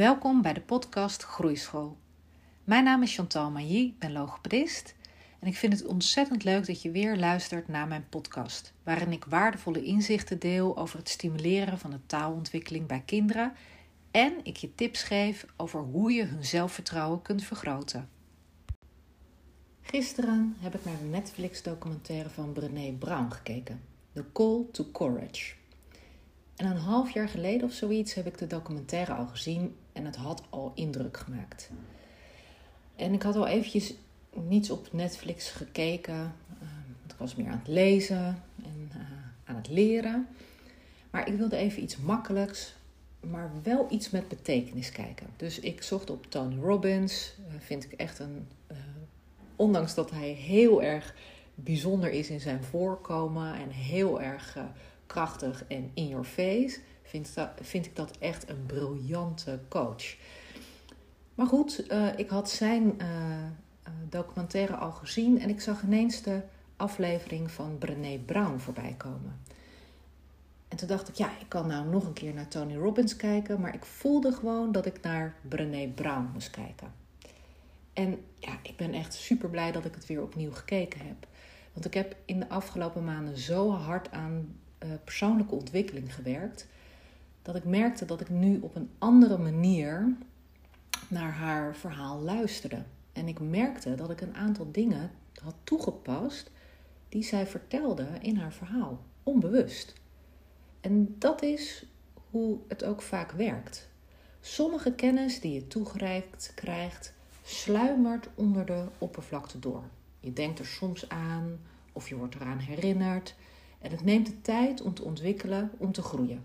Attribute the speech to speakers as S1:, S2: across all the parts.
S1: Welkom bij de podcast Groeischool. Mijn naam is Chantal Mailly, ik ben logopedist en ik vind het ontzettend leuk dat je weer luistert naar mijn podcast, waarin ik waardevolle inzichten deel over het stimuleren van de taalontwikkeling bij kinderen en ik je tips geef over hoe je hun zelfvertrouwen kunt vergroten. Gisteren heb ik naar de Netflix-documentaire van Brené Brown gekeken, The Call to Courage. En een half jaar geleden of zoiets heb ik de documentaire al gezien en het had al indruk gemaakt. En ik had al eventjes niets op Netflix gekeken. Uh, ik was meer aan het lezen en uh, aan het leren. Maar ik wilde even iets makkelijks, maar wel iets met betekenis kijken. Dus ik zocht op Tony Robbins. Uh, vind ik echt een. ondanks dat hij heel erg bijzonder is in zijn voorkomen en heel erg krachtig en in your face, vind, vind ik dat echt een briljante coach. Maar goed, uh, ik had zijn uh, documentaire al gezien en ik zag ineens de aflevering van Brené Brown voorbij komen. En toen dacht ik, ja, ik kan nou nog een keer naar Tony Robbins kijken, maar ik voelde gewoon dat ik naar Brené Brown moest kijken. En ja, ik ben echt super blij dat ik het weer opnieuw gekeken heb. Want ik heb in de afgelopen maanden zo hard aan uh, persoonlijke ontwikkeling gewerkt. Dat ik merkte dat ik nu op een andere manier naar haar verhaal luisterde. En ik merkte dat ik een aantal dingen had toegepast die zij vertelde in haar verhaal, onbewust. En dat is hoe het ook vaak werkt. Sommige kennis die je toegereikt krijgt, sluimert onder de oppervlakte door. Je denkt er soms aan of je wordt eraan herinnerd. En het neemt de tijd om te ontwikkelen, om te groeien.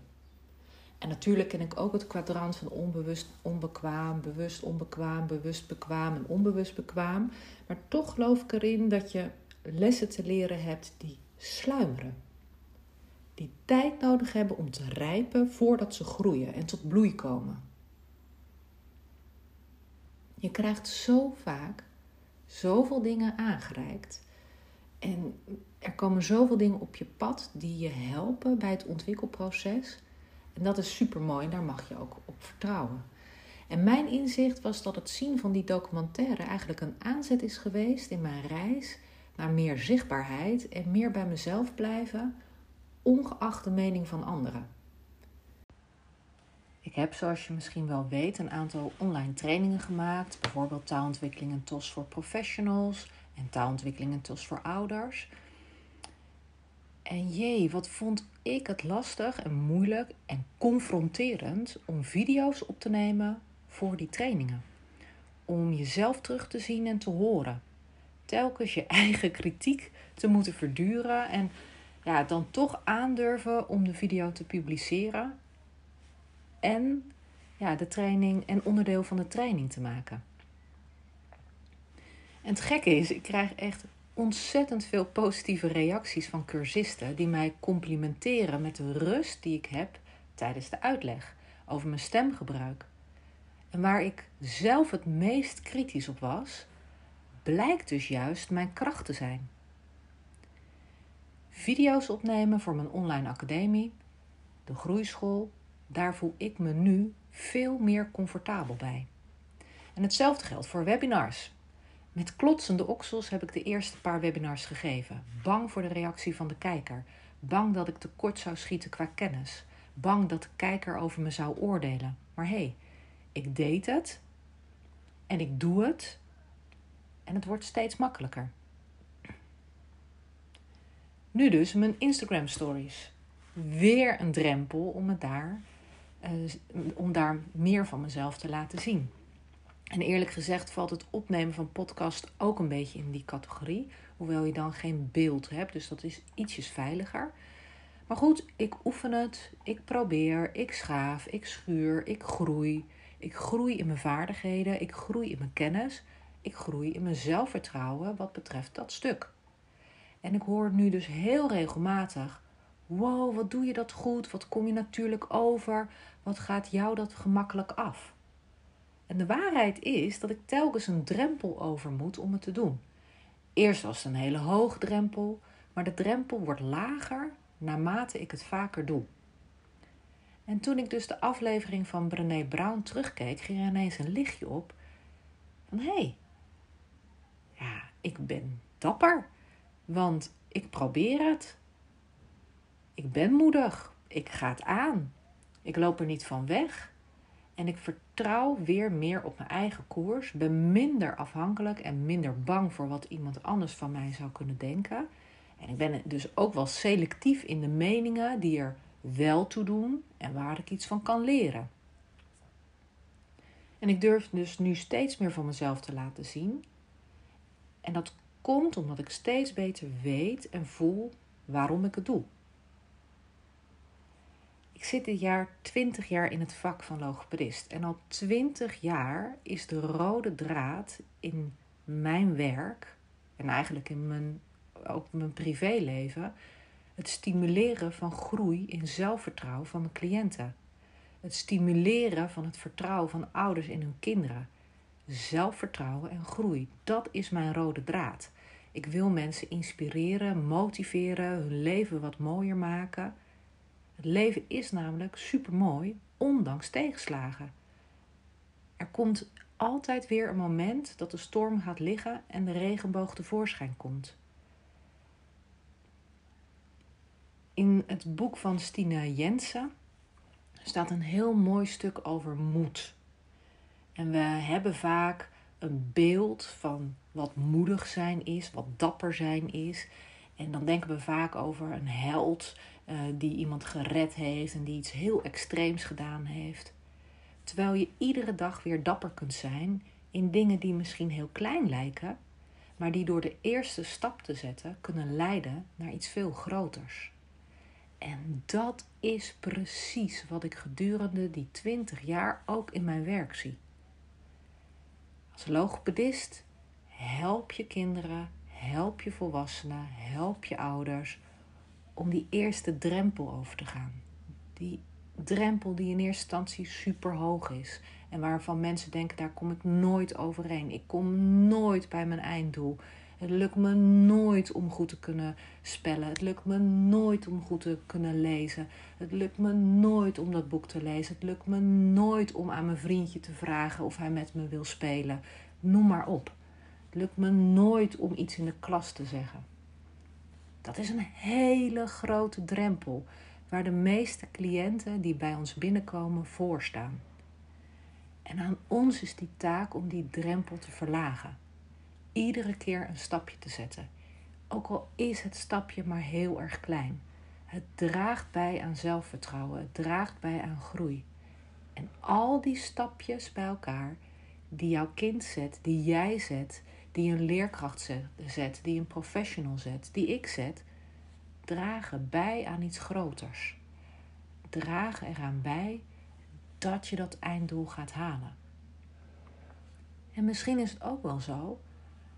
S1: En natuurlijk ken ik ook het kwadrant van onbewust onbekwaam, bewust onbekwaam, bewust bekwaam en onbewust bekwaam. Maar toch geloof ik erin dat je lessen te leren hebt die sluimeren. Die tijd nodig hebben om te rijpen voordat ze groeien en tot bloei komen. Je krijgt zo vaak zoveel dingen aangereikt. En er komen zoveel dingen op je pad die je helpen bij het ontwikkelproces. En dat is super mooi, daar mag je ook op vertrouwen. En mijn inzicht was dat het zien van die documentaire eigenlijk een aanzet is geweest in mijn reis naar meer zichtbaarheid en meer bij mezelf blijven, ongeacht de mening van anderen. Ik heb, zoals je misschien wel weet, een aantal online trainingen gemaakt, bijvoorbeeld taalontwikkeling en TOS voor professionals en taalontwikkeling en TOS voor ouders. En jee, wat vond ik het lastig en moeilijk en confronterend om video's op te nemen voor die trainingen. Om jezelf terug te zien en te horen. Telkens je eigen kritiek te moeten verduren en ja, dan toch aandurven om de video te publiceren. En ja, de training en onderdeel van de training te maken. En het gekke is, ik krijg echt ontzettend veel positieve reacties van cursisten die mij complimenteren met de rust die ik heb tijdens de uitleg over mijn stemgebruik. En waar ik zelf het meest kritisch op was, blijkt dus juist mijn kracht te zijn. Video's opnemen voor mijn online academie, de groeischool, daar voel ik me nu veel meer comfortabel bij. En hetzelfde geldt voor webinars. Met klotsende oksels heb ik de eerste paar webinars gegeven. Bang voor de reactie van de kijker. Bang dat ik tekort zou schieten qua kennis. Bang dat de kijker over me zou oordelen. Maar hé, hey, ik deed het. En ik doe het. En het wordt steeds makkelijker. Nu dus mijn Instagram stories. Weer een drempel om, daar, uh, om daar meer van mezelf te laten zien. En eerlijk gezegd valt het opnemen van podcast ook een beetje in die categorie. Hoewel je dan geen beeld hebt, dus dat is ietsjes veiliger. Maar goed, ik oefen het, ik probeer, ik schaaf, ik schuur, ik groei. Ik groei in mijn vaardigheden, ik groei in mijn kennis, ik groei in mijn zelfvertrouwen wat betreft dat stuk. En ik hoor nu dus heel regelmatig: wow, wat doe je dat goed? Wat kom je natuurlijk over? Wat gaat jou dat gemakkelijk af? En de waarheid is dat ik telkens een drempel over moet om het te doen. Eerst was het een hele hoge drempel, maar de drempel wordt lager naarmate ik het vaker doe. En toen ik dus de aflevering van Brené Brown terugkeek, ging er ineens een lichtje op van hé, hey, ja, ik ben dapper, want ik probeer het. Ik ben moedig, ik ga het aan. Ik loop er niet van weg. En ik vertrouw weer meer op mijn eigen koers. Ben minder afhankelijk en minder bang voor wat iemand anders van mij zou kunnen denken. En ik ben dus ook wel selectief in de meningen die er wel toe doen en waar ik iets van kan leren. En ik durf dus nu steeds meer van mezelf te laten zien. En dat komt omdat ik steeds beter weet en voel waarom ik het doe. Ik zit dit jaar 20 jaar in het vak van logopedist. En al 20 jaar is de rode draad in mijn werk en eigenlijk in mijn, ook mijn privéleven het stimuleren van groei in zelfvertrouwen van mijn cliënten. Het stimuleren van het vertrouwen van ouders in hun kinderen. Zelfvertrouwen en groei, dat is mijn rode draad. Ik wil mensen inspireren, motiveren, hun leven wat mooier maken. Het leven is namelijk super mooi, ondanks tegenslagen. Er komt altijd weer een moment dat de storm gaat liggen en de regenboog tevoorschijn komt. In het boek van Stina Jensen staat een heel mooi stuk over moed. En we hebben vaak een beeld van wat moedig zijn is, wat dapper zijn is. En dan denken we vaak over een held uh, die iemand gered heeft en die iets heel extreems gedaan heeft. Terwijl je iedere dag weer dapper kunt zijn in dingen die misschien heel klein lijken, maar die door de eerste stap te zetten kunnen leiden naar iets veel groters. En dat is precies wat ik gedurende die 20 jaar ook in mijn werk zie. Als logopedist help je kinderen, help je volwassenen, help je ouders om die eerste drempel over te gaan. Die drempel die in eerste instantie super hoog is en waarvan mensen denken daar kom ik nooit overheen. Ik kom nooit bij mijn einddoel. Het lukt me nooit om goed te kunnen spellen. Het lukt me nooit om goed te kunnen lezen. Het lukt me nooit om dat boek te lezen. Het lukt me nooit om aan mijn vriendje te vragen of hij met me wil spelen. Noem maar op. Lukt me nooit om iets in de klas te zeggen. Dat is een hele grote drempel waar de meeste cliënten die bij ons binnenkomen voor staan. En aan ons is die taak om die drempel te verlagen iedere keer een stapje te zetten. Ook al is het stapje maar heel erg klein. Het draagt bij aan zelfvertrouwen, het draagt bij aan groei. En al die stapjes bij elkaar, die jouw kind zet, die jij zet, die een leerkracht zet, die een professional zet, die ik zet, dragen bij aan iets groters. Dragen eraan bij dat je dat einddoel gaat halen. En misschien is het ook wel zo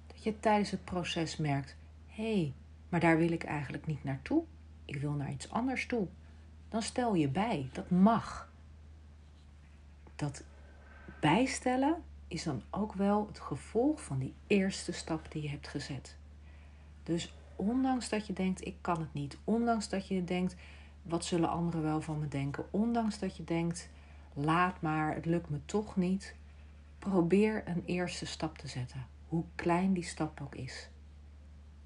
S1: dat je tijdens het proces merkt: hé, hey, maar daar wil ik eigenlijk niet naartoe. Ik wil naar iets anders toe. Dan stel je bij, dat mag. Dat bijstellen is dan ook wel het gevolg van die eerste stap die je hebt gezet. Dus ondanks dat je denkt: ik kan het niet, ondanks dat je denkt: wat zullen anderen wel van me denken, ondanks dat je denkt: laat maar, het lukt me toch niet, probeer een eerste stap te zetten hoe klein die stap ook is.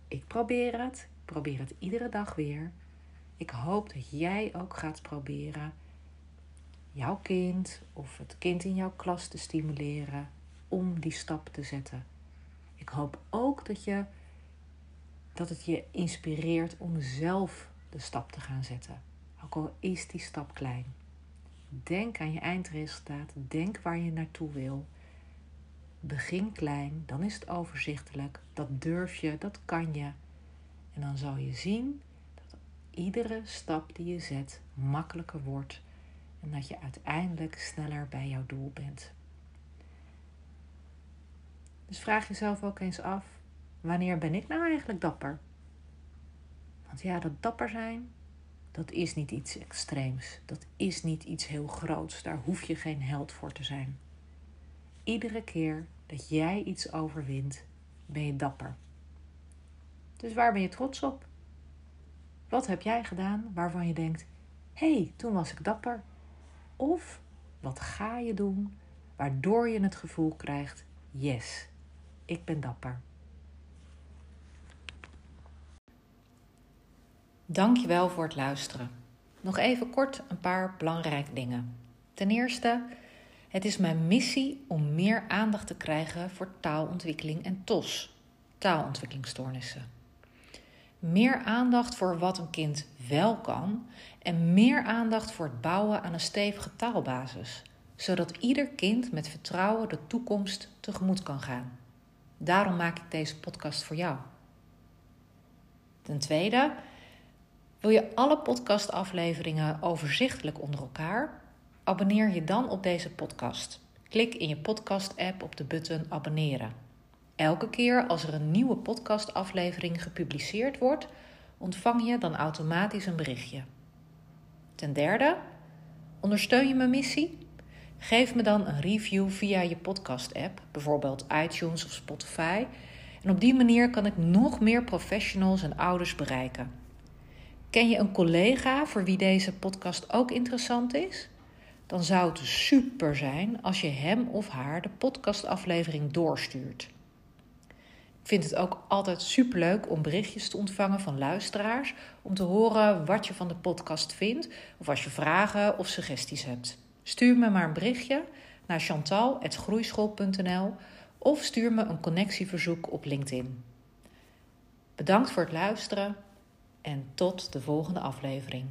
S1: Ik probeer het, probeer het iedere dag weer. Ik hoop dat jij ook gaat proberen jouw kind of het kind in jouw klas te stimuleren om die stap te zetten. Ik hoop ook dat, je, dat het je inspireert om zelf de stap te gaan zetten, ook al is die stap klein. Denk aan je eindresultaat, denk waar je naartoe wil Begin klein, dan is het overzichtelijk. Dat durf je, dat kan je. En dan zal je zien dat iedere stap die je zet makkelijker wordt en dat je uiteindelijk sneller bij jouw doel bent. Dus vraag jezelf ook eens af: wanneer ben ik nou eigenlijk dapper? Want ja, dat dapper zijn, dat is niet iets extreems. Dat is niet iets heel groots. Daar hoef je geen held voor te zijn. Iedere keer dat jij iets overwint, ben je dapper. Dus waar ben je trots op? Wat heb jij gedaan waarvan je denkt: hé, hey, toen was ik dapper? Of wat ga je doen waardoor je het gevoel krijgt: yes, ik ben dapper. Dankjewel voor het luisteren. Nog even kort een paar belangrijke dingen. Ten eerste, het is mijn missie om meer aandacht te krijgen voor taalontwikkeling en TOS, taalontwikkelingsstoornissen. Meer aandacht voor wat een kind wel kan en meer aandacht voor het bouwen aan een stevige taalbasis, zodat ieder kind met vertrouwen de toekomst tegemoet kan gaan. Daarom maak ik deze podcast voor jou. Ten tweede, wil je alle podcastafleveringen overzichtelijk onder elkaar? Abonneer je dan op deze podcast. Klik in je podcast-app op de button abonneren. Elke keer als er een nieuwe podcastaflevering gepubliceerd wordt, ontvang je dan automatisch een berichtje. Ten derde, ondersteun je mijn missie? Geef me dan een review via je podcast-app, bijvoorbeeld iTunes of Spotify. En op die manier kan ik nog meer professionals en ouders bereiken. Ken je een collega voor wie deze podcast ook interessant is? Dan zou het super zijn als je hem of haar de podcastaflevering doorstuurt. Ik vind het ook altijd superleuk om berichtjes te ontvangen van luisteraars. Om te horen wat je van de podcast vindt. Of als je vragen of suggesties hebt. Stuur me maar een berichtje naar chantal.groeischool.nl of stuur me een connectieverzoek op LinkedIn. Bedankt voor het luisteren en tot de volgende aflevering.